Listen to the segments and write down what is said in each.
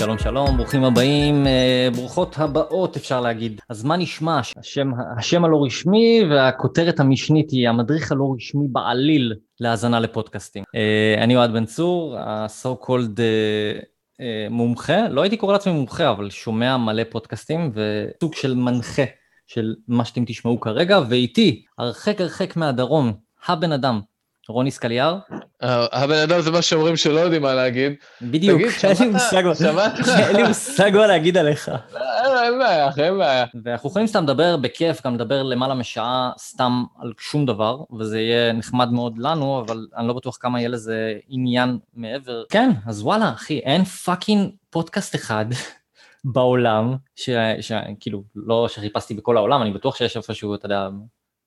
שלום שלום, ברוכים הבאים, אה, ברוכות הבאות אפשר להגיד. אז מה נשמע? השם, השם הלא רשמי והכותרת המשנית היא המדריך הלא רשמי בעליל להאזנה לפודקאסטים. אה, אני אוהד בן צור, ה-so called אה, מומחה, לא הייתי קורא לעצמי מומחה, אבל שומע מלא פודקאסטים וסוג של מנחה של מה שאתם תשמעו כרגע, ואיתי, הרחק הרחק מהדרום, הבן אדם, רוני סקליאר. אה, הבן אדם זה מה שאומרים שלא יודעים מה להגיד. בדיוק, אין לי מושג מה להגיד עליך. לא, אין בעיה, אין בעיה. ואנחנו יכולים סתם לדבר בכיף, גם לדבר למעלה משעה סתם על שום דבר, וזה יהיה נחמד מאוד לנו, אבל אני לא בטוח כמה יהיה לזה עניין מעבר. כן, אז וואלה, אחי, אין fucking פודקאסט אחד בעולם, שכאילו, לא שחיפשתי בכל העולם, אני בטוח שיש איפשהו, אתה יודע,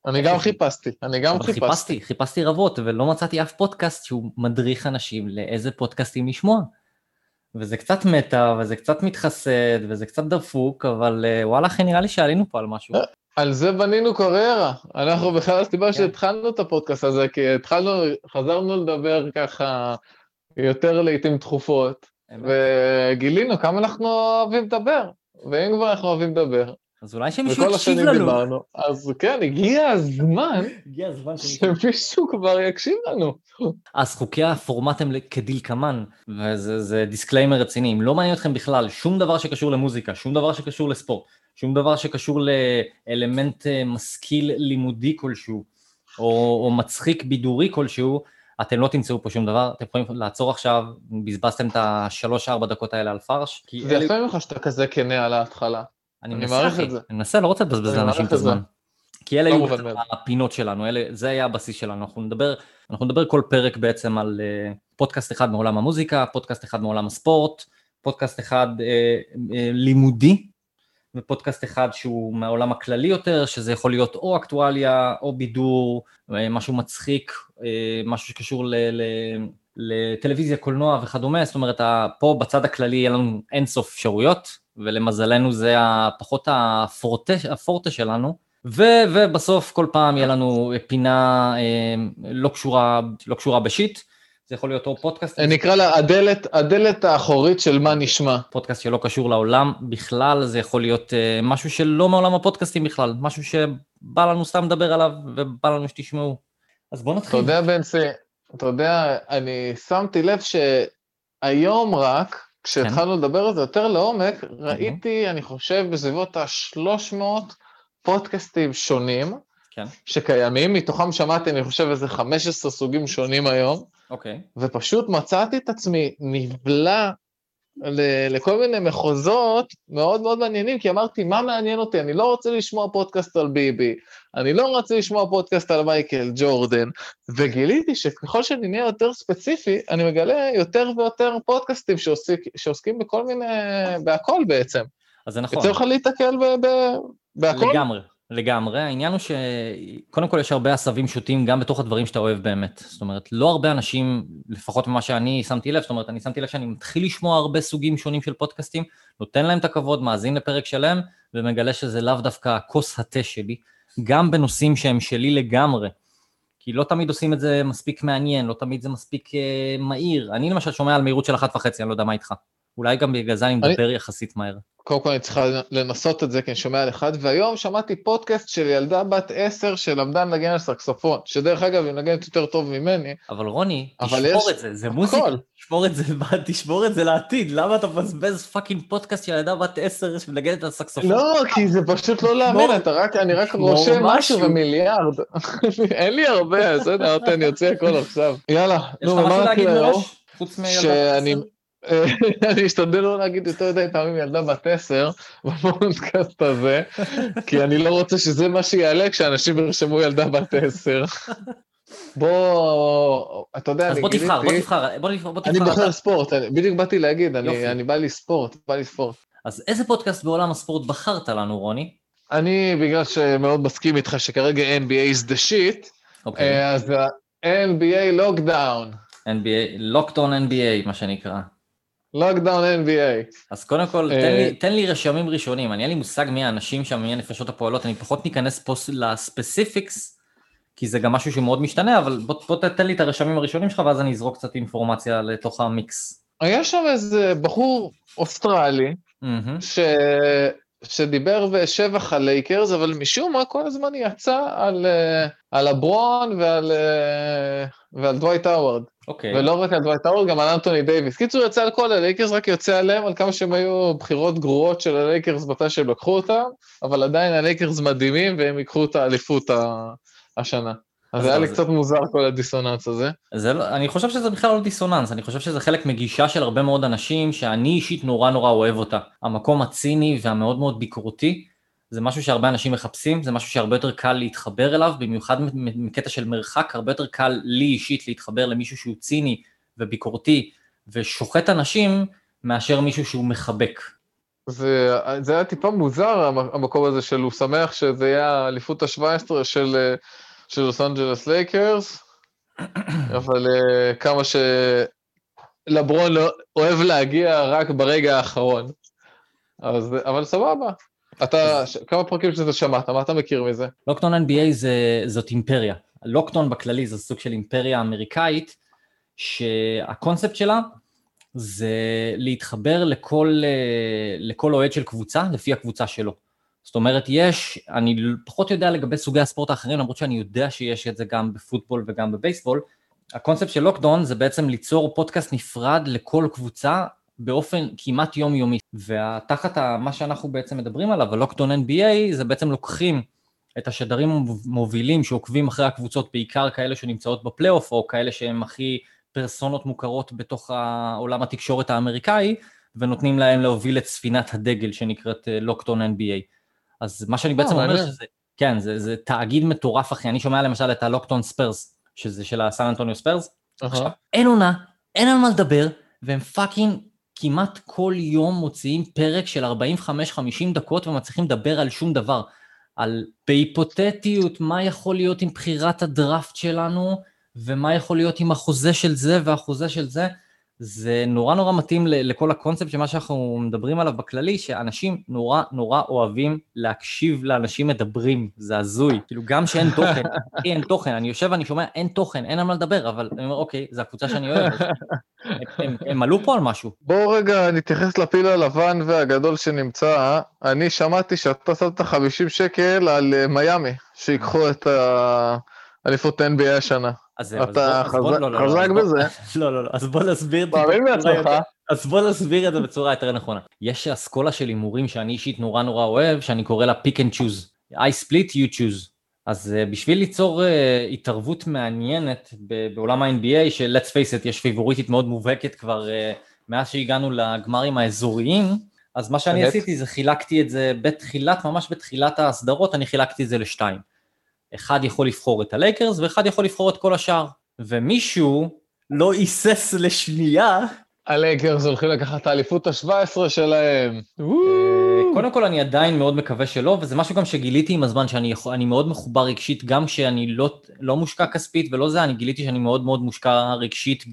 אני גם חיפשתי, אני גם חיפשתי. חיפשתי, חיפשתי רבות, ולא מצאתי אף פודקאסט שהוא מדריך אנשים לאיזה פודקאסטים לשמוע. וזה קצת מטא, וזה קצת מתחסד, וזה קצת דפוק, אבל אה, וואלה, אחי, נראה לי שעלינו פה על משהו. על זה בנינו קריירה. אנחנו בכלל הסיבה כן. שהתחלנו את הפודקאסט הזה, כי התחלנו, חזרנו לדבר ככה יותר לעיתים תכופות, וגילינו כמה אנחנו אוהבים לדבר. ואם כבר אנחנו אוהבים לדבר, אז אולי שמישהו יקשיב לנו. דיברנו, אז כן, הגיע הזמן, הגיע הזמן שמישהו כבר יקשיב לנו. אז חוקי הפורמט הם כדלקמן, וזה disclaimer רציני, אם לא מעניין אתכם בכלל שום דבר שקשור למוזיקה, שום דבר שקשור לספורט, שום דבר שקשור לאלמנט אה, משכיל לימודי כלשהו, או, או מצחיק בידורי כלשהו, אתם לא תמצאו פה שום דבר, אתם יכולים לעצור עכשיו, בזבזתם את השלוש-ארבע דקות האלה על פרש. זה יפה ממך שאתה כזה כנה על ההתחלה. אני מנסה, אחי, אני מנסה, לא רוצה לבזבז לאנשים את הזמן. כי אלה לא היו הפינות שלנו, אלה, זה היה הבסיס שלנו, אנחנו נדבר, אנחנו נדבר כל פרק בעצם על uh, פודקאסט אחד מעולם המוזיקה, פודקאסט אחד מעולם הספורט, פודקאסט אחד uh, uh, לימודי, ופודקאסט אחד שהוא מהעולם הכללי יותר, שזה יכול להיות או אקטואליה, או בידור, משהו מצחיק, משהו שקשור ל... ל לטלוויזיה, קולנוע וכדומה, זאת אומרת, פה בצד הכללי יהיה לנו אינסוף אפשרויות, ולמזלנו זה פחות הפורטה, הפורטה שלנו, ו, ובסוף כל פעם יהיה לנו פינה אה, לא, קשורה, לא קשורה בשיט, זה יכול להיות או פודקאסט. נקרא לה הדלת, הדלת האחורית של מה נשמע. פודקאסט שלא קשור לעולם בכלל, זה יכול להיות אה, משהו שלא מעולם הפודקאסטים בכלל, משהו שבא לנו סתם לדבר עליו ובא לנו שתשמעו. אז בוא נתחיל. אתה יודע, בנצי, אתה יודע, אני שמתי לב שהיום רק, כשהתחלנו כן. לדבר על זה יותר לעומק, ראיתי, אני חושב, בסביבות ה-300 פודקאסטים שונים, כן. שקיימים, מתוכם שמעתי, אני חושב, איזה 15 סוגים שונים היום, אוקיי. ופשוט מצאתי את עצמי נבלע לכל מיני מחוזות מאוד מאוד מעניינים, כי אמרתי, מה מעניין אותי? אני לא רוצה לשמוע פודקאסט על ביבי, אני לא רוצה לשמוע פודקאסט על מייקל ג'ורדן, וגיליתי שככל שאני נהיה יותר ספציפי, אני מגלה יותר ויותר פודקאסטים שעוסק, שעוסקים בכל מיני, בהכל בעצם. אז זה נכון. יוצא לך להיתקל בהכל? לגמרי. לגמרי, העניין הוא שקודם כל יש הרבה עשבים שוטים גם בתוך הדברים שאתה אוהב באמת. זאת אומרת, לא הרבה אנשים, לפחות ממה שאני שמתי לב, זאת אומרת, אני שמתי לב שאני מתחיל לשמוע הרבה סוגים שונים של פודקאסטים, נותן להם את הכבוד, מאזין לפרק שלם, ומגלה שזה לאו דווקא כוס התה שלי, גם בנושאים שהם שלי לגמרי. כי לא תמיד עושים את זה מספיק מעניין, לא תמיד זה מספיק uh, מהיר. אני למשל שומע על מהירות של אחת וחצי, אני לא יודע מה איתך. אולי גם בגלל זה אני מדבר יחסית מהר. קודם כל אני צריכה לנסות את זה, כי אני שומע על אחד, והיום שמעתי פודקאסט של ילדה בת עשר שלמדה לנגן על סקסופון, שדרך אגב היא מנגנת יותר טוב ממני. אבל רוני, אבל תשמור יש... את זה, זה מוזיקה, תשמור את זה, תשמור את זה לעתיד, למה אתה מבזבז fucking פודקאסט של ילדה בת עשר שמנגנת על סקסופון? לא, כי זה פשוט לא ייאמן, אתה רק, אני רק רושם משהו ומיליארד. אין לי הרבה, הנה, אני אוציא הכל עכשיו. יאללה, נו, מה להגיד מראש? חוץ מילדה בת עשר? אני אשתדל לא להגיד יותר מדי פעמים ילדה בת עשר בפודקאסט הזה, כי אני לא רוצה שזה מה שיעלה כשאנשים ירשמו ילדה בת עשר. בוא, אתה יודע, אני גיליתי... אז בוא תבחר, בוא תבחר, בוא תבחר. אני בוחר ספורט, בדיוק באתי להגיד, אני בא לי ספורט, בא לי ספורט. אז איזה פודקאסט בעולם הספורט בחרת לנו, רוני? אני, בגלל שמאוד מסכים איתך שכרגע NBA is the shit, אוקיי. אה, אז NBA Lockdown. NBA, Lockdown NBA, מה שנקרא. לוקדאון NBA. אז קודם כל, תן לי, אה, תן לי רשמים ראשונים, אני אין לי מושג מי האנשים שם, מי הנפשות הפועלות, אני פחות ניכנס פה לספציפיקס, כי זה גם משהו שמאוד משתנה, אבל בוא, בוא תתן לי את הרשמים הראשונים שלך, ואז אני אזרוק קצת אינפורמציה לתוך המיקס. היה שם איזה בחור אוסטרלי, mm-hmm. שדיבר בשבח על לייקרס, אבל משום מה כל הזמן יצא על, uh, על לברון ועל, uh, ועל דווייט. אוקיי. Okay. ולא רק על דווייט האוורד, גם על אנטוני דייוויס. קיצור, יצא על כל הלייקרס, רק יוצא עליהם על כמה שהם היו בחירות גרועות של הלייקרס מתי שהם לקחו אותם, אבל עדיין הלייקרס מדהימים והם ייקחו את האליפות השנה. אז היה לי קצת מוזר כל הדיסוננס הזה. זה לא, אני חושב שזה בכלל לא דיסוננס, אני חושב שזה חלק מגישה של הרבה מאוד אנשים שאני אישית נורא נורא אוהב אותה. המקום הציני והמאוד מאוד ביקורתי, זה משהו שהרבה אנשים מחפשים, זה משהו שהרבה יותר קל להתחבר אליו, במיוחד מקטע של מרחק, הרבה יותר קל לי אישית להתחבר למישהו שהוא ציני וביקורתי ושוחט אנשים, מאשר מישהו שהוא מחבק. זה, זה היה טיפה מוזר המקום הזה של הוא שמח שזה יהיה האליפות ה-17 של של לוס אנג'לס לייקרס, אבל uh, כמה שלברון לא, אוהב להגיע רק ברגע האחרון. אז, אבל סבבה. אתה, ש... כמה פרקים שזה שמעת, מה אתה מכיר מזה? Locked On NBA זה, זאת אימפריה. Locked On בכללי זה סוג של אימפריה אמריקאית, שהקונספט שלה זה להתחבר לכל, אה, לכל אוהד של קבוצה, לפי הקבוצה שלו. זאת אומרת, יש, אני פחות יודע לגבי סוגי הספורט האחרים, למרות שאני יודע שיש את זה גם בפוטבול וגם בבייסבול. הקונספט של לוקדון זה בעצם ליצור פודקאסט נפרד לכל קבוצה באופן כמעט יומיומי. ותחת מה שאנחנו בעצם מדברים עליו, הלוקדון NBA, זה בעצם לוקחים את השדרים המובילים שעוקבים אחרי הקבוצות, בעיקר כאלה שנמצאות בפלייאוף, או כאלה שהם הכי פרסונות מוכרות בתוך העולם התקשורת האמריקאי, ונותנים להם להוביל את ספינת הדגל שנקראת Locked On NBA. אז מה שאני בעצם אה, אומר שזה, כן, זה, זה תאגיד מטורף אחי, אני שומע למשל את ה Locked On Spurs, שזה של הסן אנטוניו ספרס, עכשיו, אין עונה, אין על מה לדבר, והם fucking כמעט כל יום מוציאים פרק של 45-50 דקות ומצליחים לדבר על שום דבר. על בהיפותטיות, מה יכול להיות עם בחירת הדראפט שלנו, ומה יכול להיות עם החוזה של זה והחוזה של זה. זה נורא נורא מתאים לכל הקונספט של מה שאנחנו מדברים עליו בכללי, שאנשים נורא נורא אוהבים להקשיב לאנשים מדברים, זה הזוי. כאילו גם שאין תוכן, אין תוכן, אני יושב ואני שומע אין תוכן, אין על מה לדבר, אבל אני אומר אוקיי, זו הקבוצה שאני אוהב, הם, הם, הם עלו פה על משהו. בואו רגע נתייחס לפיל הלבן והגדול שנמצא, אני שמעתי שאתה שמת 50 שקל על אה, מיאמי, שיקחו את האליפות NBA השנה. אז אתה לא, לא, חזק בזה. לא, לא, לא, אז בוא נסביר. מאמין בעצמך. אז בוא נסביר את זה בצורה יותר נכונה. יש אסכולה של הימורים שאני אישית נורא נורא אוהב, שאני קורא לה pick and choose. I split, you choose. אז uh, בשביל ליצור uh, התערבות מעניינת בעולם ה-NBA, של let's face it, יש פיבוריטית מאוד מובהקת כבר uh, מאז שהגענו לגמרים האזוריים, אז מה שאני עשיתי זה חילקתי את זה בתחילת, ממש בתחילת ההסדרות, אני חילקתי את זה לשתיים. אחד יכול לבחור את הלייקרס ואחד יכול לבחור את כל השאר. ומישהו לא היסס לשנייה. הלייקרס הולכים לקחת את האליפות ה-17 שלהם. אה, קודם כל אני עדיין מאוד מקווה שלא, וזה משהו גם שגיליתי עם הזמן שאני יכול, מאוד מחובר רגשית, גם כשאני לא, לא מושקע כספית ולא זה, אני גיליתי שאני מאוד מאוד מושקע רגשית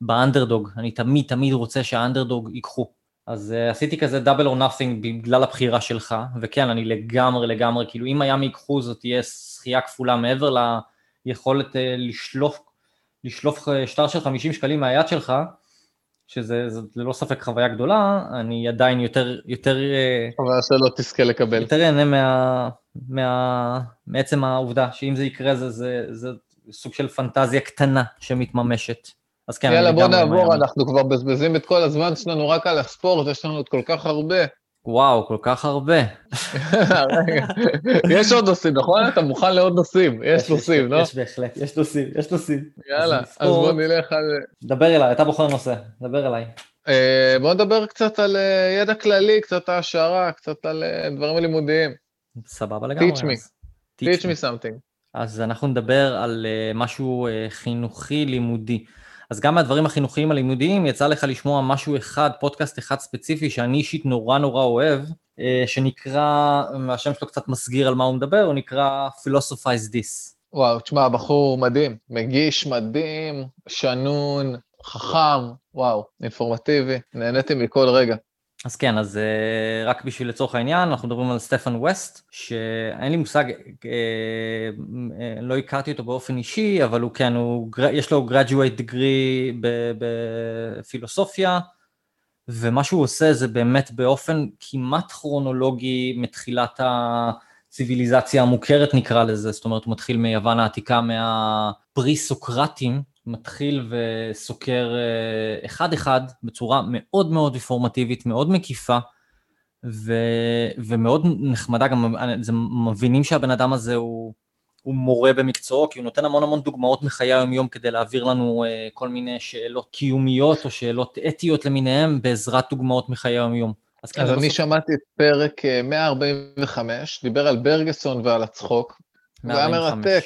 באנדרדוג. אני תמיד תמיד רוצה שהאנדרדוג ייקחו. אז uh, עשיתי כזה double or nothing בגלל הבחירה שלך, וכן, אני לגמרי לגמרי, כאילו אם היה ייקחו זאת תהיה זכייה כפולה מעבר ליכולת uh, לשלוף, לשלוף אה, שטר של 50 שקלים מהיד שלך, שזה ללא ספק חוויה גדולה, אני עדיין יותר, יותר... חוויה שלא תזכה לקבל. יותר אהנה מה, מה, מעצם העובדה שאם זה יקרה זה, זה, זה סוג של פנטזיה קטנה שמתממשת. אז כן, יאללה, בוא נעבור, אנחנו כבר מבזבזים את כל הזמן שלנו רק על הספורט, יש לנו עוד כל כך הרבה. וואו, כל כך הרבה. יש עוד נושאים, נכון? אתה מוכן לעוד נושאים, יש נושאים, לא? יש בהחלט, יש נושאים, יש נושאים. יאללה, אז בוא נלך על... דבר אליי, אתה בוחר נושא, דבר אליי. אה, בוא נדבר קצת על אה, ידע כללי, קצת העשרה, קצת על אה, דברים לימודיים. סבבה לגמרי. Teach me, teach me something. אז אנחנו נדבר על משהו חינוכי לימודי. אז גם מהדברים החינוכיים הלימודיים יצא לך לשמוע משהו אחד, פודקאסט אחד ספציפי שאני אישית נורא נורא אוהב, אה, שנקרא, השם שלו קצת מסגיר על מה הוא מדבר, הוא נקרא Philosophize This. וואו, תשמע, בחור מדהים, מגיש מדהים, שנון, חכם, וואו, אינפורמטיבי, נהניתי מכל רגע. אז כן, אז uh, רק בשביל לצורך העניין, אנחנו מדברים על סטפן ווסט, שאין לי מושג, uh, uh, לא הכרתי אותו באופן אישי, אבל הוא כן, הוא, יש לו graduate degree בפילוסופיה, ומה שהוא עושה זה באמת באופן כמעט כרונולוגי מתחילת הציוויליזציה המוכרת נקרא לזה, זאת אומרת הוא מתחיל מיוון העתיקה מהפרי-סוקרטים, מתחיל וסוקר אה, אחד-אחד בצורה מאוד מאוד אינפורמטיבית, מאוד מקיפה, ו, ומאוד נחמדה, גם זה, מבינים שהבן אדם הזה הוא, הוא מורה במקצועו, כי הוא נותן המון המון דוגמאות מחיי היום-יום כדי להעביר לנו uh, כל מיני שאלות קיומיות או שאלות אתיות למיניהם בעזרת דוגמאות מחיי היום-יום. אז, כן, אז אני בסוף... שמעתי את פרק 145, אה, דיבר על ברגסון ועל הצחוק, הוא היה מרתק.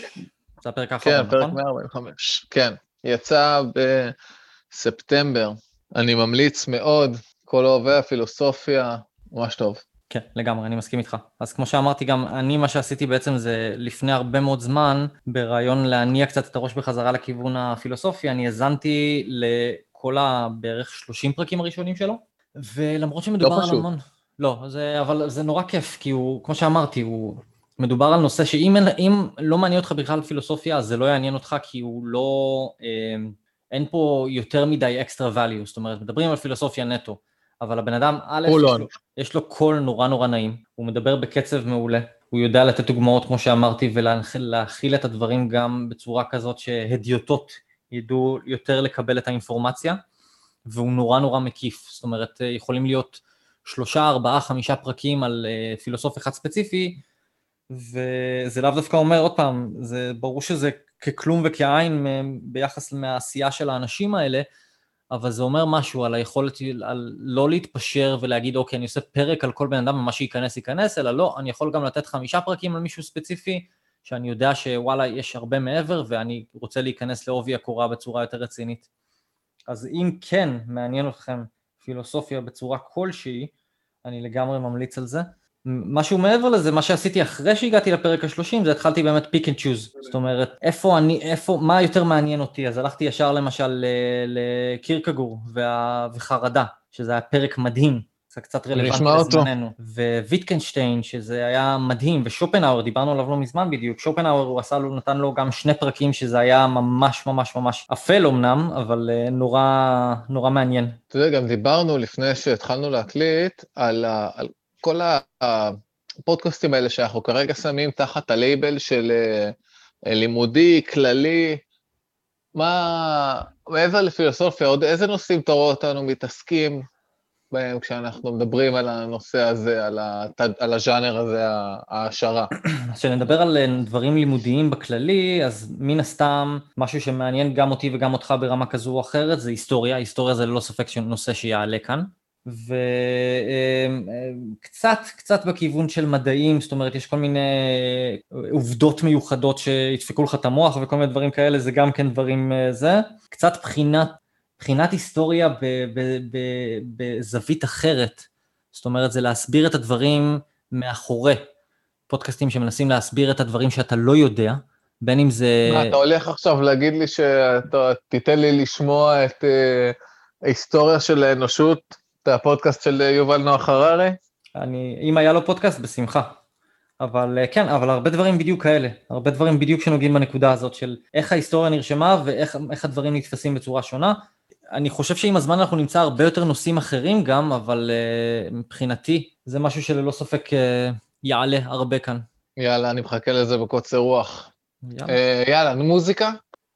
זה הפרק האחרון, כן, נכון? כן, פרק 145, כן. יצא בספטמבר. אני ממליץ מאוד, כל אוהבי הפילוסופיה, ממש טוב. כן, לגמרי, אני מסכים איתך. אז כמו שאמרתי גם, אני מה שעשיתי בעצם זה לפני הרבה מאוד זמן, ברעיון להניע קצת את הראש בחזרה לכיוון הפילוסופי, אני האזנתי לכל הבערך 30 פרקים הראשונים שלו, ולמרות שמדובר לא על המון... לא, זה, אבל זה נורא כיף, כי הוא, כמו שאמרתי, הוא מדובר על נושא שאם לא מעניין אותך בכלל פילוסופיה, אז זה לא יעניין אותך כי הוא לא, אה, אין פה יותר מדי אקסטרה value, זאת אומרת, מדברים על פילוסופיה נטו, אבל הבן אדם, א', יש, לו, יש לו קול נורא נורא נעים, הוא מדבר בקצב מעולה, הוא יודע לתת דוגמאות כמו שאמרתי ולהכיל את הדברים גם בצורה כזאת שהדיוטות ידעו יותר לקבל את האינפורמציה, והוא נורא נורא מקיף, זאת אומרת, יכולים להיות שלושה, ארבעה, חמישה פרקים על אה, פילוסוף אחד ספציפי, וזה לאו דווקא אומר, עוד פעם, זה ברור שזה ככלום וכעין ביחס מהעשייה של האנשים האלה, אבל זה אומר משהו על היכולת, על לא להתפשר ולהגיד, אוקיי, אני עושה פרק על כל בן אדם ומה שייכנס ייכנס, אלא לא, אני יכול גם לתת חמישה פרקים על מישהו ספציפי, שאני יודע שוואלה, יש הרבה מעבר, ואני רוצה להיכנס לעובי הקורה בצורה יותר רצינית. אז אם כן מעניין אתכם פילוסופיה בצורה כלשהי, אני לגמרי ממליץ על זה. משהו מעבר לזה, מה שעשיתי אחרי שהגעתי לפרק השלושים, זה התחלתי באמת pick and choose. זאת אומרת, איפה אני, איפה, מה יותר מעניין אותי? אז הלכתי ישר למשל לקירקגור וה, וחרדה, שזה היה פרק מדהים, זה קצת רלוונטי לזמננו. וויטקנשטיין, שזה היה מדהים, ושופנאוור, דיברנו עליו לא מזמן בדיוק, שופנאוור הוא עשה לו, נתן לו גם שני פרקים שזה היה ממש ממש ממש אפל אמנם, אבל אה, נורא, נורא מעניין. אתה יודע, גם דיברנו לפני שהתחלנו להקליט על, על כל הפודקאסטים האלה שאנחנו כרגע שמים תחת הלייבל של אה, לימודי, כללי, מה, מעבר לפילוסופיה, עוד איזה נושאים אתה רואה אותנו מתעסקים בהם כשאנחנו מדברים על הנושא הזה, על, התד, על הז'אנר הזה, ההעשרה? כשנדבר על אה, דברים לימודיים בכללי, אז מן הסתם, משהו שמעניין גם אותי וגם אותך ברמה כזו או אחרת, זה היסטוריה. היסטוריה זה ללא ספק נושא שיעלה כאן. וקצת, קצת בכיוון של מדעים, זאת אומרת, יש כל מיני עובדות מיוחדות שידפקו לך את המוח וכל מיני דברים כאלה, זה גם כן דברים אה, זה. קצת בחינת, בחינת היסטוריה בזווית אחרת, זאת אומרת, זה להסביר את הדברים מאחורי. פודקאסטים שמנסים להסביר את הדברים שאתה לא יודע, בין אם זה... מה, אתה הולך עכשיו להגיד לי שאתה תיתן לי לשמוע את uh, ההיסטוריה של האנושות את הפודקאסט של יובל נוח הררי? אני, אם היה לו פודקאסט, בשמחה. אבל אה, כן, אבל הרבה דברים בדיוק כאלה, הרבה דברים בדיוק שנוגעים בנקודה הזאת של איך ההיסטוריה נרשמה ואיך הדברים נתפסים בצורה שונה. אני חושב שעם הזמן אנחנו נמצא הרבה יותר נושאים אחרים גם, אבל uh, מבחינתי זה משהו שללא ספק uh, יעלה הרבה כאן. יאללה, אני מחכה לזה בקוצר רוח. יאללה, uh, יאללה מוזיקה?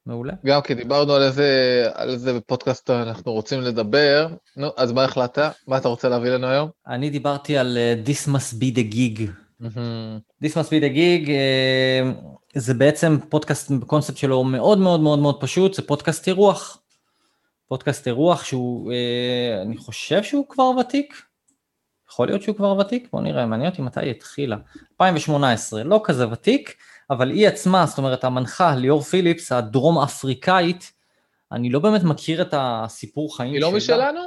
מעולה. גם כי דיברנו על איזה, על איזה פודקאסט אנחנו רוצים לדבר, נו, אז מה החלטת? מה אתה רוצה להביא לנו היום? אני דיברתי על uh, This must be the gig. Mm-hmm. This must be the gig, uh, זה בעצם פודקאסט, בקונספט שלו מאוד מאוד מאוד מאוד פשוט, זה פודקאסט אירוח. פודקאסט אירוח שהוא, uh, אני חושב שהוא כבר ותיק. יכול להיות שהוא כבר ותיק? בוא נראה, מעניין אותי מתי היא התחילה. 2018, לא כזה ותיק. אבל היא עצמה, זאת אומרת המנחה ליאור פיליפס, הדרום אפריקאית, אני לא באמת מכיר את הסיפור חיים שלה. היא לא משלנו?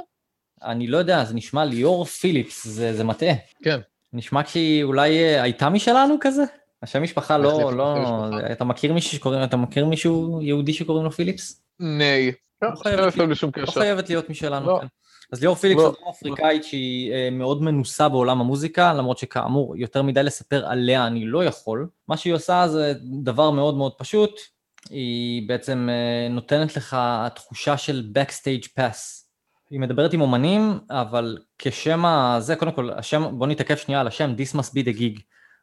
אני לא יודע, זה נשמע ליאור פיליפס, זה, זה מטעה. כן. נשמע שהיא אולי אה, הייתה משלנו כזה? השם משפחה לא, לא, אתה מכיר מישהו שקוראים, אתה מכיר מישהו יהודי שקוראים לו פיליפס? ניי. לא, לא, לא חייבת להיות משלנו, לא. כן. אז ליאור פיליפס זו לא. אפריקאית שהיא אה, מאוד מנוסה בעולם המוזיקה, למרות שכאמור, יותר מדי לספר עליה אני לא יכול. מה שהיא עושה זה דבר מאוד מאוד פשוט, היא בעצם אה, נותנת לך תחושה של Backstage Pass. היא מדברת עם אומנים, אבל כשם הזה, קודם כל, השם, בוא נתעכב שנייה על השם, This must be the gig.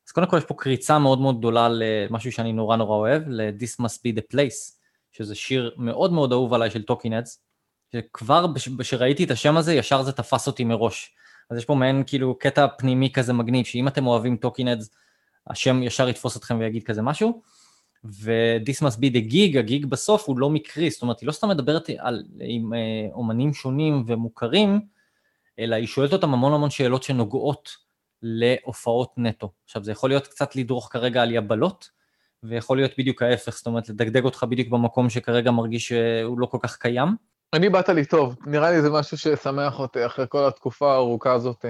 אז קודם כל יש פה קריצה מאוד מאוד גדולה למשהו שאני נורא נורא אוהב, ל-This must be the place, שזה שיר מאוד מאוד אהוב עליי של Talking Heads, שכבר כשראיתי את השם הזה, ישר זה תפס אותי מראש. אז יש פה מעין כאילו קטע פנימי כזה מגניב, שאם אתם אוהבים Talking Heads, השם ישר יתפוס אתכם ויגיד כזה משהו. ו-This must be the gig, ה gig בסוף הוא לא מקרי, זאת אומרת, היא לא סתם מדברת על, עם אה, אומנים שונים ומוכרים, אלא היא שואלת אותם המון המון שאלות שנוגעות להופעות נטו. עכשיו, זה יכול להיות קצת לדרוך כרגע על יבלות, ויכול להיות בדיוק ההפך, זאת אומרת, לדגדג אותך בדיוק במקום שכרגע מרגיש שהוא לא כל כך קיים. אני באת לי טוב, נראה לי זה משהו ששמח אותי אחרי כל התקופה הארוכה הזאת.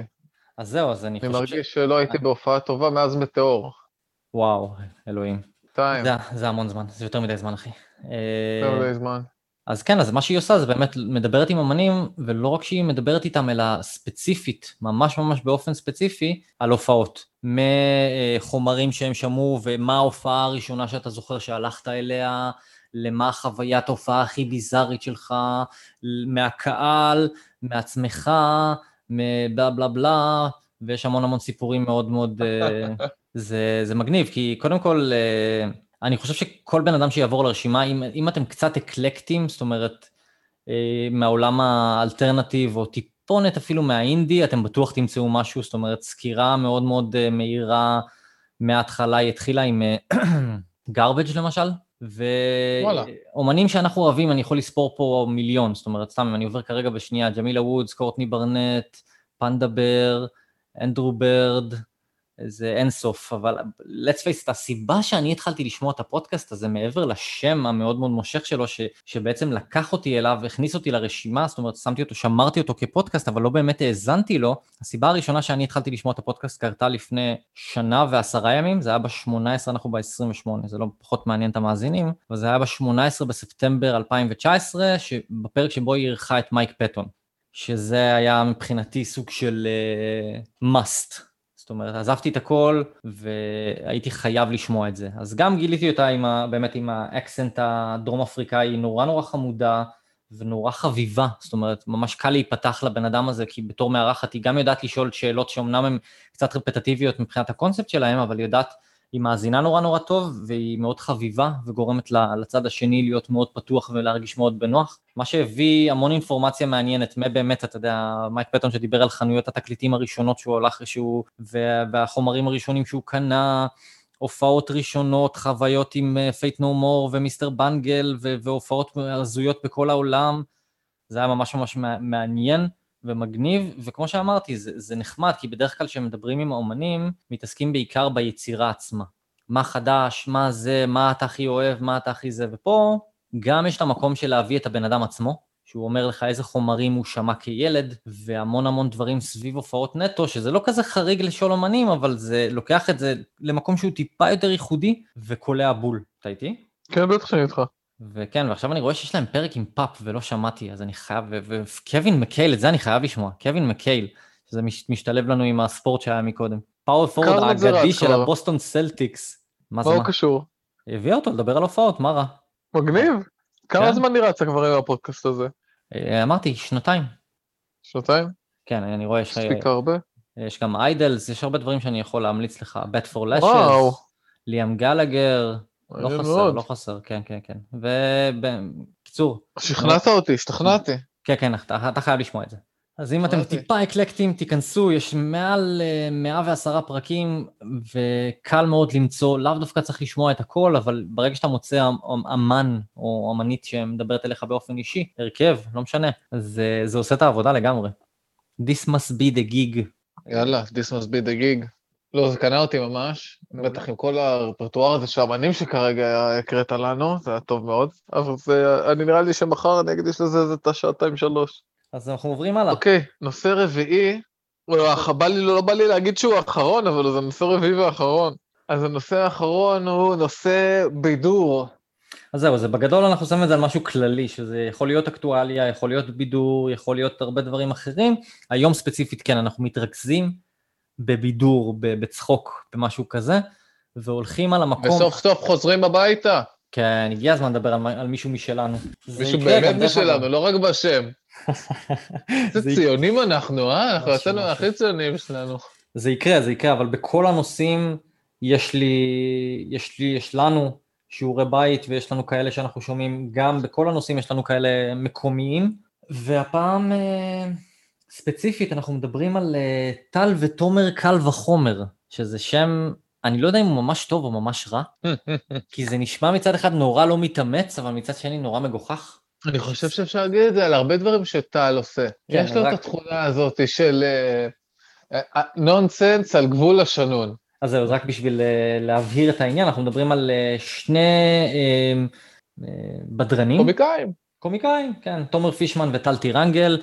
אז זהו, אז אני, אני חושב ש... אני מרגיש שלא הייתי בהופעה טובה מאז מטאור. וואו, אלוהים. טיים. זה, זה המון זמן, זה יותר מדי זמן, אחי. יותר מדי זמן. אז כן, אז מה שהיא עושה זה באמת מדברת עם אמנים, ולא רק שהיא מדברת איתם, אלא ספציפית, ממש ממש באופן ספציפי, על הופעות. מחומרים שהם שמעו, ומה ההופעה הראשונה שאתה זוכר שהלכת אליה, למה חוויית ההופעה הכי ביזארית שלך, מהקהל, מעצמך, מבלה בלה בלה, ויש המון המון סיפורים מאוד מאוד, אה, זה, זה מגניב, כי קודם כל, אה, אני חושב שכל בן אדם שיעבור לרשימה, אם, אם אתם קצת אקלקטים, זאת אומרת, אה, מהעולם האלטרנטיב, או טיפונת אפילו מהאינדי, אתם בטוח תמצאו משהו, זאת אומרת, סקירה מאוד מאוד מהירה מההתחלה, היא התחילה עם garbage למשל, ואומנים שאנחנו אוהבים, אני יכול לספור פה מיליון, זאת אומרת, סתם, אני עובר כרגע בשנייה, ג'מילה וודס, קורטני ברנט, פנדה בר, אנדרו ברד, זה אין סוף, אבל let's face it, הסיבה שאני התחלתי לשמוע את הפודקאסט הזה מעבר לשם המאוד מאוד מושך שלו, ש, שבעצם לקח אותי אליו, הכניס אותי לרשימה, זאת אומרת, שמתי אותו, שמרתי אותו כפודקאסט, אבל לא באמת האזנתי לו, הסיבה הראשונה שאני התחלתי לשמוע את הפודקאסט קרתה לפני שנה ועשרה ימים, זה היה ב-18, אנחנו ב-28, זה לא פחות מעניין את המאזינים, אבל זה היה ב-18 בספטמבר 2019, בפרק שבו היא אירחה את מייק פטון, שזה היה מבחינתי סוג של uh, must. זאת אומרת, עזבתי את הכל והייתי חייב לשמוע את זה. אז גם גיליתי אותה עם ה, באמת עם האקסנט הדרום אפריקאי, נורא נורא חמודה ונורא חביבה, זאת אומרת, ממש קל להיפתח לבן אדם הזה, כי בתור מארחת היא גם יודעת לשאול שאלות שאומנם הן קצת רפטטיביות מבחינת הקונספט שלהם, אבל היא יודעת היא מאזינה נורא נורא טוב, והיא מאוד חביבה, וגורמת לצד השני להיות מאוד פתוח ולהרגיש מאוד בנוח. מה שהביא המון אינפורמציה מעניינת, מה באמת, אתה יודע, מייק פטון שדיבר על חנויות התקליטים הראשונות שהוא הלך שהוא, והחומרים הראשונים שהוא קנה, הופעות ראשונות, חוויות עם Faith No More ו Mr. Bungle, והופעות הזויות בכל העולם. זה היה ממש ממש מעניין. ומגניב, וכמו שאמרתי, זה, זה נחמד, כי בדרך כלל כשמדברים עם האומנים, מתעסקים בעיקר ביצירה עצמה. מה חדש, מה זה, מה אתה הכי אוהב, מה אתה הכי זה, ופה גם יש את המקום של להביא את הבן אדם עצמו, שהוא אומר לך איזה חומרים הוא שמע כילד, והמון המון דברים סביב הופעות נטו, שזה לא כזה חריג לשאול אומנים, אבל זה לוקח את זה למקום שהוא טיפה יותר ייחודי, וקולע בול. אתה איתי? כן, בטח שאני איתך. וכן, ועכשיו אני רואה שיש להם פרק עם פאפ ולא שמעתי, אז אני חייב, וקווין מקהייל, את זה אני חייב לשמוע, קווין מקהייל, שזה משתלב לנו עם הספורט שהיה מקודם. power forward האגדי של הבוסטון סלטיקס. מה זה מה? מה קשור? הביאה אותו לדבר על הופעות, מה רע? מגניב. כמה כן. זמן נראה רצה כבר עם הפודקאסט הזה? אה, אמרתי, שנתיים. שנתיים? כן, אני רואה יש... הספיק הרבה. יש גם איידלס, יש הרבה דברים שאני יכול להמליץ לך, בט פור לשס, ליאם גלגר, לא חסר, מאוד. לא חסר, כן, כן, כן. ובקיצור... שכנעת אותי, השתכנעתי. כן, כן, אתה, אתה חייב לשמוע את זה. אז אם אתם טיפה אקלקטים, תיכנסו, יש מעל 110 אה, פרקים, וקל מאוד למצוא, לאו דווקא צריך לשמוע את הכל, אבל ברגע שאתה מוצא אמ, אמ, אמן או אמנית שמדברת אליך באופן אישי, הרכב, לא משנה, אז זה עושה את העבודה לגמרי. This must be the gig. יאללה, this must be the gig. לא, זה קנה אותי ממש, בטח עם כל הרפרטואר הזה של האמנים שכרגע הקראת לנו, זה היה טוב מאוד, אבל זה, אני נראה לי שמחר אני אקדיש לזה איזה את השעתיים שלוש. אז אנחנו עוברים הלאה. אוקיי, נושא רביעי, בא לי, לא בא לי להגיד שהוא האחרון, אבל זה נושא רביעי ואחרון. אז הנושא האחרון הוא נושא בידור. אז זהו, זה בגדול אנחנו שמים את זה על משהו כללי, שזה יכול להיות אקטואליה, יכול להיות בידור, יכול להיות הרבה דברים אחרים. היום ספציפית כן, אנחנו מתרכזים בבידור, בצחוק, במשהו כזה, והולכים על המקום... וסוף סוף חוזרים הביתה. כן, הגיע הזמן לדבר על, על מישהו משלנו. מישהו באמת משלנו, לא רק בשם. איזה ציונים אנחנו, אה? אנחנו יצאנו הכי ציונים שלנו. זה יקרה, זה יקרה, אבל בכל הנושאים יש לי, יש לי, יש לנו שיעורי בית ויש לנו כאלה שאנחנו שומעים, גם בכל הנושאים יש לנו כאלה מקומיים, והפעם אה, ספציפית אנחנו מדברים על אה, טל ותומר קל וחומר, שזה שם, אני לא יודע אם הוא ממש טוב או ממש רע, כי זה נשמע מצד אחד נורא לא מתאמץ, אבל מצד שני נורא מגוחך. אני חושב שאפשר להגיד את זה על הרבה דברים שטל עושה. כן, יש לו רק... את התכונה הזאת של נונסנס uh, uh, על גבול השנון. אז זהו, רק בשביל uh, להבהיר את העניין, אנחנו מדברים על uh, שני uh, uh, בדרנים. קומיקאים. קומיקאים, כן, תומר פישמן וטל טירנגל.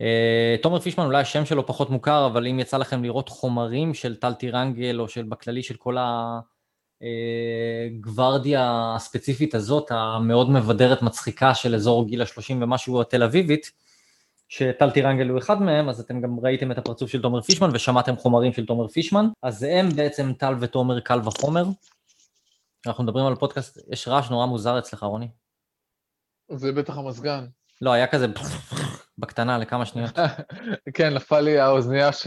Uh, תומר פישמן אולי השם שלו פחות מוכר, אבל אם יצא לכם לראות חומרים של טל טירנגל, או של בכללי של כל ה... גוורדיה הספציפית הזאת, המאוד מבדרת מצחיקה של אזור גיל השלושים ומשהו התל אביבית, שטל טירנגל הוא אחד מהם, אז אתם גם ראיתם את הפרצוף של תומר פישמן ושמעתם חומרים של תומר פישמן, אז הם בעצם טל ותומר קל וחומר. אנחנו מדברים על פודקאסט, יש רעש נורא מוזר אצלך, רוני. זה בטח המזגן. לא, היה כזה בקטנה לכמה שניות. כן, נפל לי האוזנייה, ש...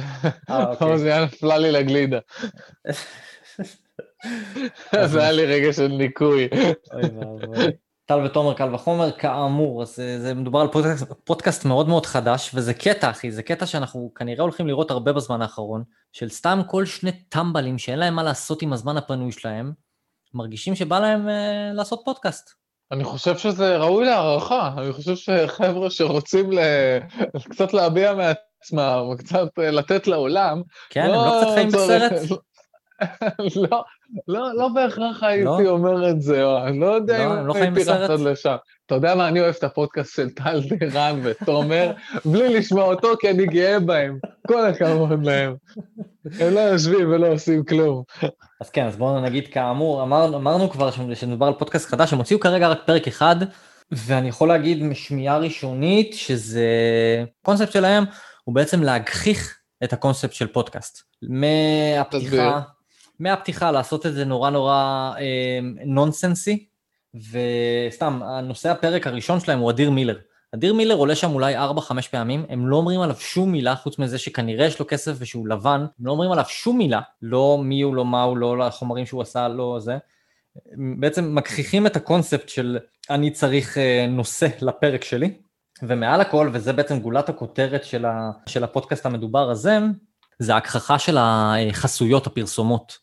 אה, אוקיי. האוזנייה נפלה לי לגלידה. זה היה לי רגע של ניקוי. טל ותומר קל וחומר, כאמור, אז זה, זה מדובר על פודקאסט, פודקאסט מאוד מאוד חדש, וזה קטע, אחי, זה קטע שאנחנו כנראה הולכים לראות הרבה בזמן האחרון, של סתם כל שני טמבלים שאין להם מה לעשות עם הזמן הפנוי שלהם, מרגישים שבא להם אה, לעשות פודקאסט. אני חושב שזה ראוי להערכה, אני חושב שחבר'ה שרוצים ל... קצת להביע מעצמם, קצת לתת לעולם, כן, לא הם לא קצת חיים בסרט? לא, לא, לא בהכרח הייתי לא? אומר את זה, או אני לא יודע לא, אם לא הייתי רץ עד לשם. אתה יודע מה, אני אוהב את הפודקאסט של טל דירן ותומר, בלי לשמוע אותו, כי אני גאה בהם. כל הכבוד להם. הם לא יושבים ולא עושים כלום. אז כן, אז בואו נגיד כאמור, אמר, אמרנו כבר שמדובר על פודקאסט חדש, הם הוציאו כרגע רק פרק אחד, ואני יכול להגיד משמיעה ראשונית, שזה... הקונספט שלהם הוא בעצם להגחיך את הקונספט של פודקאסט. מהפתיחה... מהפתיחה לעשות את זה נורא נורא אה, נונסנסי, וסתם, הנושא הפרק הראשון שלהם הוא אדיר מילר. אדיר מילר עולה שם אולי 4-5 פעמים, הם לא אומרים עליו שום מילה, חוץ מזה שכנראה יש לו כסף ושהוא לבן, הם לא אומרים עליו שום מילה, לא מי הוא, לא מה הוא, לא החומרים שהוא עשה, לא זה. בעצם מכחיכים את הקונספט של אני צריך אה, נושא לפרק שלי, ומעל הכל, וזה בעצם גולת הכותרת של, של הפודקאסט המדובר הזה, זה ההכחכה של החסויות, הפרסומות.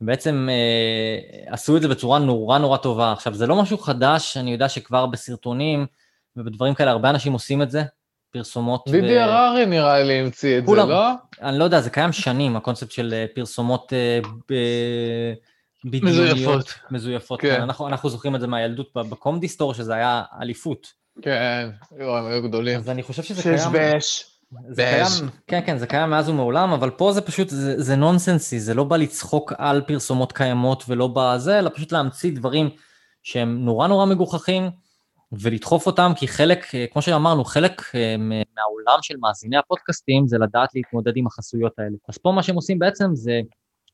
בעצם אה, עשו את זה בצורה נורא נורא טובה. עכשיו, זה לא משהו חדש, אני יודע שכבר בסרטונים ובדברים כאלה, הרבה אנשים עושים את זה, פרסומות. דידי ו... הררי נראה לי המציא את כולם, זה, לא? אני לא יודע, זה קיים שנים, הקונספט של אה, פרסומות אה, ב... בדיוניות. מזויפות. מזויפות, כן. כן. אנחנו, אנחנו זוכרים את זה מהילדות בקומדי סטור, שזה היה אליפות. כן, הם היו גדולים. אז אני חושב שזה קיים... שש זה קיים, כן, כן, זה קיים מאז ומעולם, אבל פה זה פשוט, זה, זה נונסנסי, זה לא בא לצחוק על פרסומות קיימות ולא בזה, אלא פשוט להמציא דברים שהם נורא נורא מגוחכים, ולדחוף אותם, כי חלק, כמו שאמרנו, חלק אה, מהעולם של מאזיני הפודקאסטים זה לדעת להתמודד עם החסויות האלה. אז פה מה שהם עושים בעצם זה,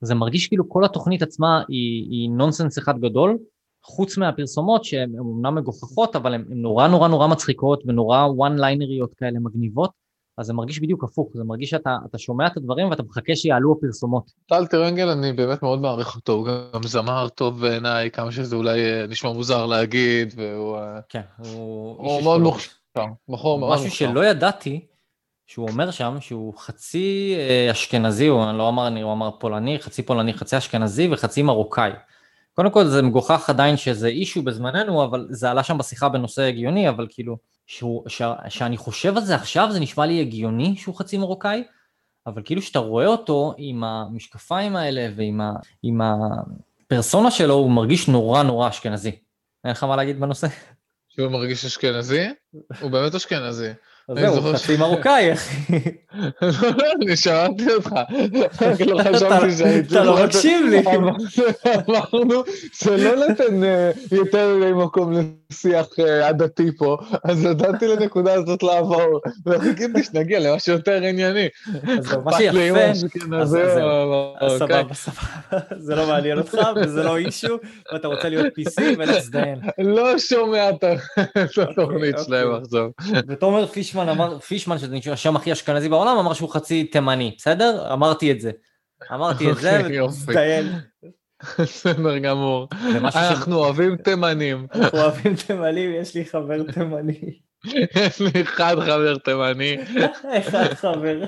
זה מרגיש כאילו כל התוכנית עצמה היא, היא נונסנס אחד גדול, חוץ מהפרסומות שהן אומנם מגוחכות, אבל הן נורא נורא נורא מצחיקות ונורא וואן ליינריות כאלה מגניבות. אז זה מרגיש בדיוק הפוך, זה מרגיש שאתה שומע את הדברים ואתה מחכה שיעלו הפרסומות. טל טרנגל, אני באמת מאוד מעריך אותו, הוא גם זמר טוב בעיניי, כמה שזה אולי אה, נשמע מוזר להגיד, והוא... אה, כן, הוא... הוא מאוד מוכשר, בחור מאוד מוכשר. משהו שלא ידעתי, שהוא אומר שם שהוא חצי אה, אשכנזי, הוא לא אמר, הוא אמר פולני, חצי פולני, חצי אשכנזי וחצי מרוקאי. קודם כל זה מגוחך עדיין שזה אישו בזמננו, אבל זה עלה שם בשיחה בנושא הגיוני, אבל כאילו... שהוא, ש, שאני חושב על זה עכשיו, זה נשמע לי הגיוני שהוא חצי מרוקאי, אבל כאילו שאתה רואה אותו עם המשקפיים האלה ועם ה, עם הפרסונה שלו, הוא מרגיש נורא נורא אשכנזי. אין לך מה להגיד בנושא? שהוא מרגיש אשכנזי? הוא באמת אשכנזי. אז זהו, חצי מרוקאי, אחי. לא, אני שמעתי אותך. לא חשבתי שהייתי... אתה לא מקשיב לי. אמרנו שלא לתת אה, יותר מדי מקום לשיח אה, עדתי פה, אז נתתי לנקודה הזאת לעבור, וחיכיתי שנגיע למשהו יותר ענייני. אז מה שיפה, סבבה, סבבה, זה לא מעניין אותך, וזה לא אישו, ואתה רוצה להיות PC ולהזדיין. לא שומע את התוכנית אוקיי, שלהם אוקיי. עכשיו. ותומר פישמן אמר, פישמן, שזה השם הכי אשכנזי בעולם, אמר שהוא חצי תימני, בסדר? אמרתי את זה. אמרתי את זה, ותזדיין. בסדר גמור. אנחנו אוהבים תימנים. אנחנו אוהבים תימנים, יש לי חבר תימני. יש לי אחד חבר תימני. אחד חבר.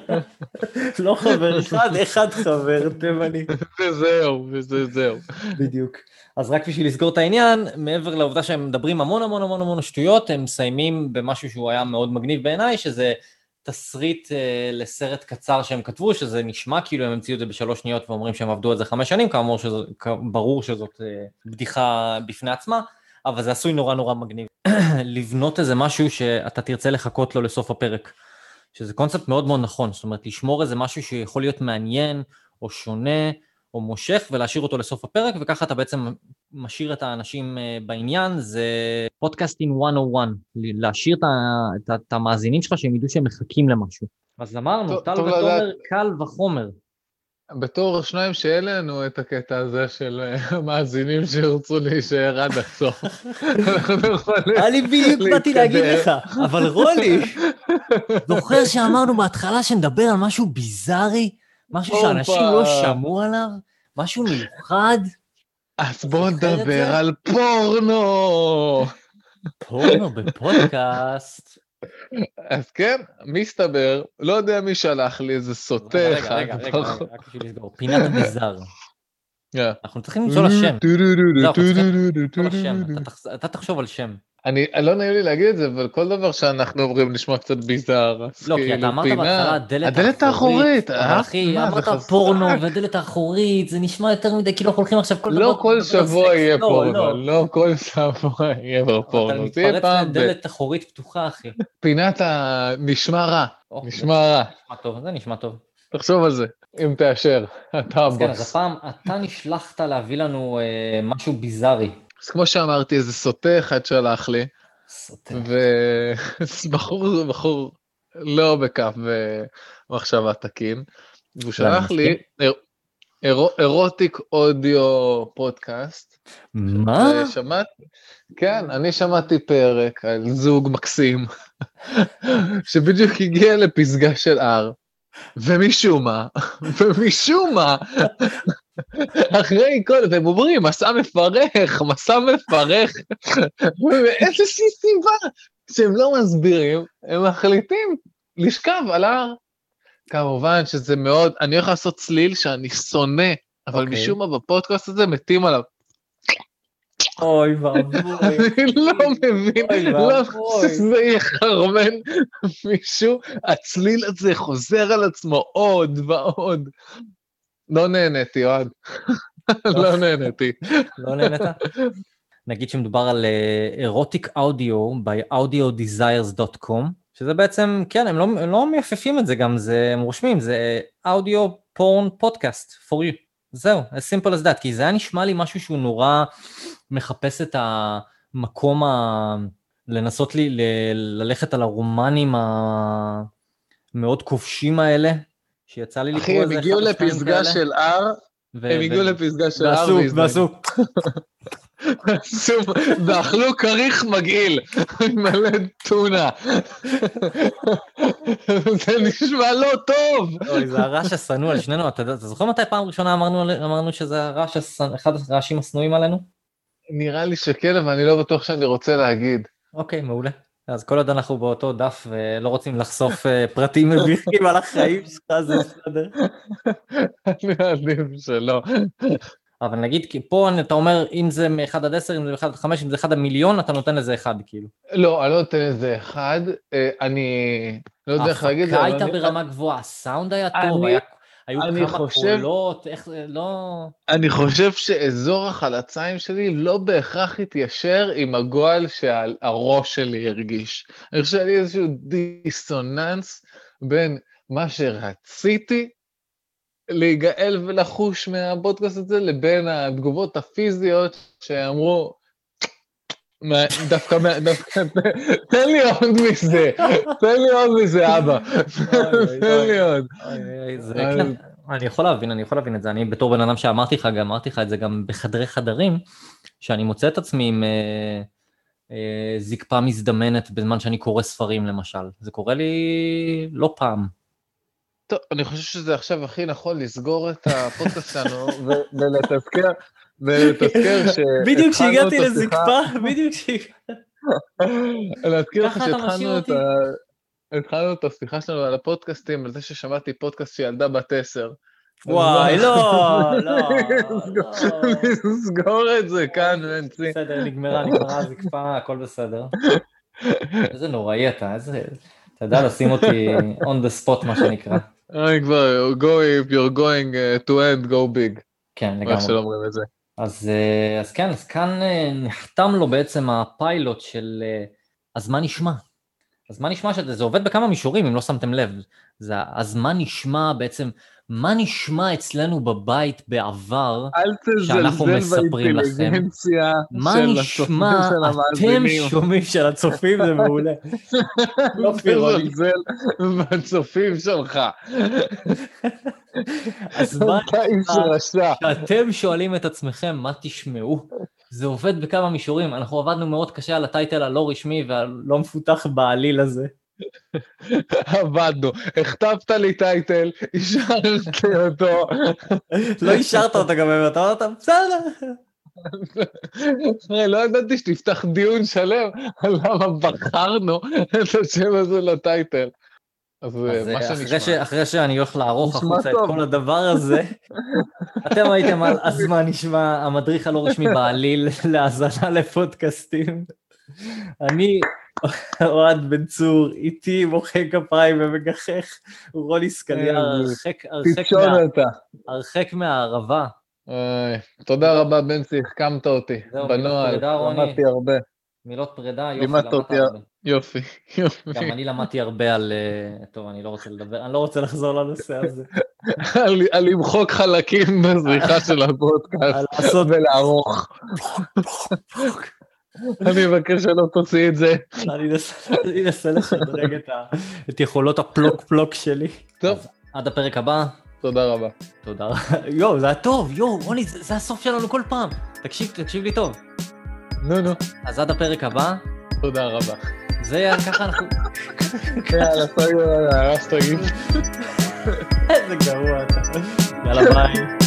לא חבר אחד, אחד חבר תימני. וזהו, וזהו. בדיוק. אז רק בשביל לסגור את העניין, מעבר לעובדה שהם מדברים המון המון המון המון שטויות, הם מסיימים במשהו שהוא היה מאוד מגניב בעיניי, שזה תסריט אה, לסרט קצר שהם כתבו, שזה נשמע כאילו הם המציאו את זה בשלוש שניות ואומרים שהם עבדו על זה חמש שנים, כאמור שברור שזאת אה, בדיחה בפני עצמה, אבל זה עשוי נורא נורא מגניב. לבנות איזה משהו שאתה תרצה לחכות לו לסוף הפרק, שזה קונספט מאוד מאוד נכון, זאת אומרת לשמור איזה משהו שיכול להיות מעניין או שונה, או מושך ולהשאיר אותו לסוף הפרק, וככה אתה בעצם משאיר את האנשים אה, בעניין, זה podcasting 101, להשאיר את, את, את המאזינים שלך שהם ידעו שהם מחכים למשהו. אז אמרנו, טל ותומר קל וחומר. בתור שניים שאלה לנו את הקטע הזה של אה, מאזינים שירצו להישאר עד הסוף. אני בדיוק באתי להגיד לך, אבל רולי, זוכר שאמרנו בהתחלה שנדבר על משהו ביזארי? משהו שאנשים לא שמעו עליו? משהו מיוחד? אז בואו נדבר על פורנו! פורנו בפודקאסט. אז כן, מסתבר, לא יודע מי שלח לי איזה סוטה אחד. רגע, רגע, רגע, רק בשביל לסגור, פינת לה שם. לא, אנחנו צריכים למצוא לה שם, אתה תחשוב על שם. אני, לא נעים לי להגיד את זה, אבל כל דבר שאנחנו אומרים נשמע קצת ביזאר. לא, כי כאילו, אתה אמרת בהתחלה הדלת האחורית. אה? אחי, אמרת פורנו ודלת האחורית, זה נשמע יותר מדי, כאילו אנחנו הולכים עכשיו כל דבר. לא כל שבוע יהיה לא, פורנו, לא. לא כל שבוע יהיה פורנו. אתה מתפרץ לדלת אחורית פתוחה, אחי. פינת הנשמע רע, נשמע רע. נשמע טוב, זה נשמע טוב. תחשוב על זה, אם תאשר, אתה הבוס. אז הפעם אתה נשלחת להביא לנו אה, משהו ביזארי. אז כמו שאמרתי, איזה סוטה אחד שלח לי. סוטה. ובחור, בחור לא בקו במחשבה תקין. והוא שלח לי אירוטיק אודיו פודקאסט. מה? שמעת, כן, אני שמעתי פרק על זוג מקסים, שבדיוק הגיע לפסגה של הר, ומשום מה, ומשום מה, אחרי כל, והם אומרים, מסע מפרך, מסע מפרך, מאיזושהי סיבה שהם לא מסבירים, הם מחליטים לשכב על ההר. כמובן שזה מאוד, אני הולך לעשות צליל שאני שונא, אבל okay. אוקיי. משום מה בפודקאסט הזה מתים עליו. אוי ואבוי. אני לא מבין למה שזה יחרמן מישהו, הצליל הזה חוזר על עצמו עוד ועוד. לא נהניתי, אוהד. לא נהניתי. לא נהנית? נגיד שמדובר על אירוטיק אודיו ב-audiodesires.com, שזה בעצם, כן, הם לא, הם לא מייפפים את זה גם, זה, הם רושמים, זה אודיו פורן פודקאסט for you. זהו, as simple as that, כי זה היה נשמע לי משהו שהוא נורא מחפש את המקום ה... לנסות לי ל... ללכת על הרומנים המאוד כובשים האלה, שיצא לי לקרוא איזה אחד או שתיים כאלה. אחי, הם הגיעו לפסגה של ו... הם הגיעו לפסגה של הר ועשו, ועשו. ואכלו כריך מגעיל, מלא טונה. זה נשמע לא טוב. אוי, זה הרעש השנוא על שנינו, אתה זוכר מתי פעם ראשונה אמרנו שזה הרעש, אחד הרעשים השנואים עלינו? נראה לי שכן, אבל אני לא בטוח שאני רוצה להגיד. אוקיי, מעולה. אז כל עוד אנחנו באותו דף ולא רוצים לחשוף אה, פרטים מביכים על החיים שלך, זה בסדר. אני מעדיף שלא. אבל נגיד, כי פה אתה אומר, אם זה מ-1 עד 10, אם זה מ-1 עד 5, אם זה 1 עד מיליון, אתה נותן לזה 1, כאילו. לא, אני לא נותן לזה 1, אה, אני לא יודע איך להגיד את זה. ההפקה הייתה ברמה גבוהה, הסאונד היה טוב, היה... היו כמה חושב, פעולות, איך זה, לא... אני חושב שאזור החלציים שלי לא בהכרח התיישר עם הגועל שהראש שלי הרגיש. אני חושב שהיה לי איזשהו דיסוננס בין מה שרציתי להיגאל ולחוש מהפודקאסט הזה, לבין התגובות הפיזיות שאמרו, דווקא, דווקא, תן לי עוד מזה, תן לי עוד מזה, אבא, תן לי עוד. כן, אני יכול להבין, אני יכול להבין את זה, אני בתור בן אדם שאמרתי לך, גם אמרתי לך את זה גם בחדרי חדרים, שאני מוצא את עצמי עם אה, אה, זקפה מזדמנת בזמן שאני קורא ספרים למשל, זה קורה לי לא פעם. טוב, אני חושב שזה עכשיו הכי נכון לסגור את הפודקאסט שלנו ולתזכר. ולתזכר ש... בדיוק כשהגעתי לזקפה, בדיוק כשהגעתי. להזכיר לך שהתחלנו את ה... התחלנו את השיחה שלנו על הפודקאסטים, על זה ששמעתי פודקאסט של ילדה בת עשר. וואי, לא, לא. נסגור את זה כאן, בנצי. בסדר, נגמרה, נגמרה הזקפה, הכל בסדר. איזה נוראי אתה, איזה... אתה יודע לשים אותי on the spot, מה שנקרא. אני כבר, go if you're going uh, to end, go big. כן, לגמרי. איך שלא אומרים את זה. אז, אה, אז כן, אז כאן אה, נחתם לו בעצם הפיילוט של אה, אז מה נשמע? אז מה נשמע שזה עובד בכמה מישורים, אם לא שמתם לב. זה אז מה נשמע בעצם, מה נשמע אצלנו בבית בעבר, שאנחנו מספרים לכם? מה נשמע אתם שומעים של הצופים, זה מעולה. לא תזלזל בצופים שלך. אז מה כשאתם שואלים את עצמכם מה תשמעו, זה עובד בכמה מישורים, אנחנו עבדנו מאוד קשה על הטייטל הלא רשמי והלא מפותח בעליל הזה. עבדנו, הכתבת לי טייטל, אישרתי אותו. לא אישרת אותו גם, אתה אמרת, בסדר. לא ידעתי שתפתח דיון שלם על למה בחרנו את השם הזה לטייטל. אז מה שנשמע. אחרי שאני הולך לערוך החוצה את כל הדבר הזה, אתם הייתם על אז מה נשמע המדריך הלא רשמי בעליל להאזנה לפודקאסטים. אני אוהד בן צור, איתי מוחא כפיים ומגחך, רוני סקליה, הרחק מהערבה. תודה רבה בנצי, החכמת אותי, בנוהל, למדתי הרבה. מילות פרידה, יופי, למדת הרבה. יופי, יופי. גם אני למדתי הרבה על... אה, טוב, אני לא רוצה לדבר, אני לא רוצה לחזור לנושא הזה. על למחוק חלקים בזריחה של הפודקאסט ולערוך. אני מבקש שלא תוציא את זה. אני אנסה לשדרג את יכולות הפלוק פלוק שלי. טוב. עד הפרק הבא. תודה רבה. תודה רבה. יואו, זה היה טוב, יואו, רוני, זה הסוף שלנו כל פעם. תקשיב, תקשיב לי טוב. נו, נו. אז עד הפרק הבא. תודה רבה. זה היה ככה אנחנו... יאללה, סגור, הרסת גיל. איזה גרוע אתה. יאללה, ביי.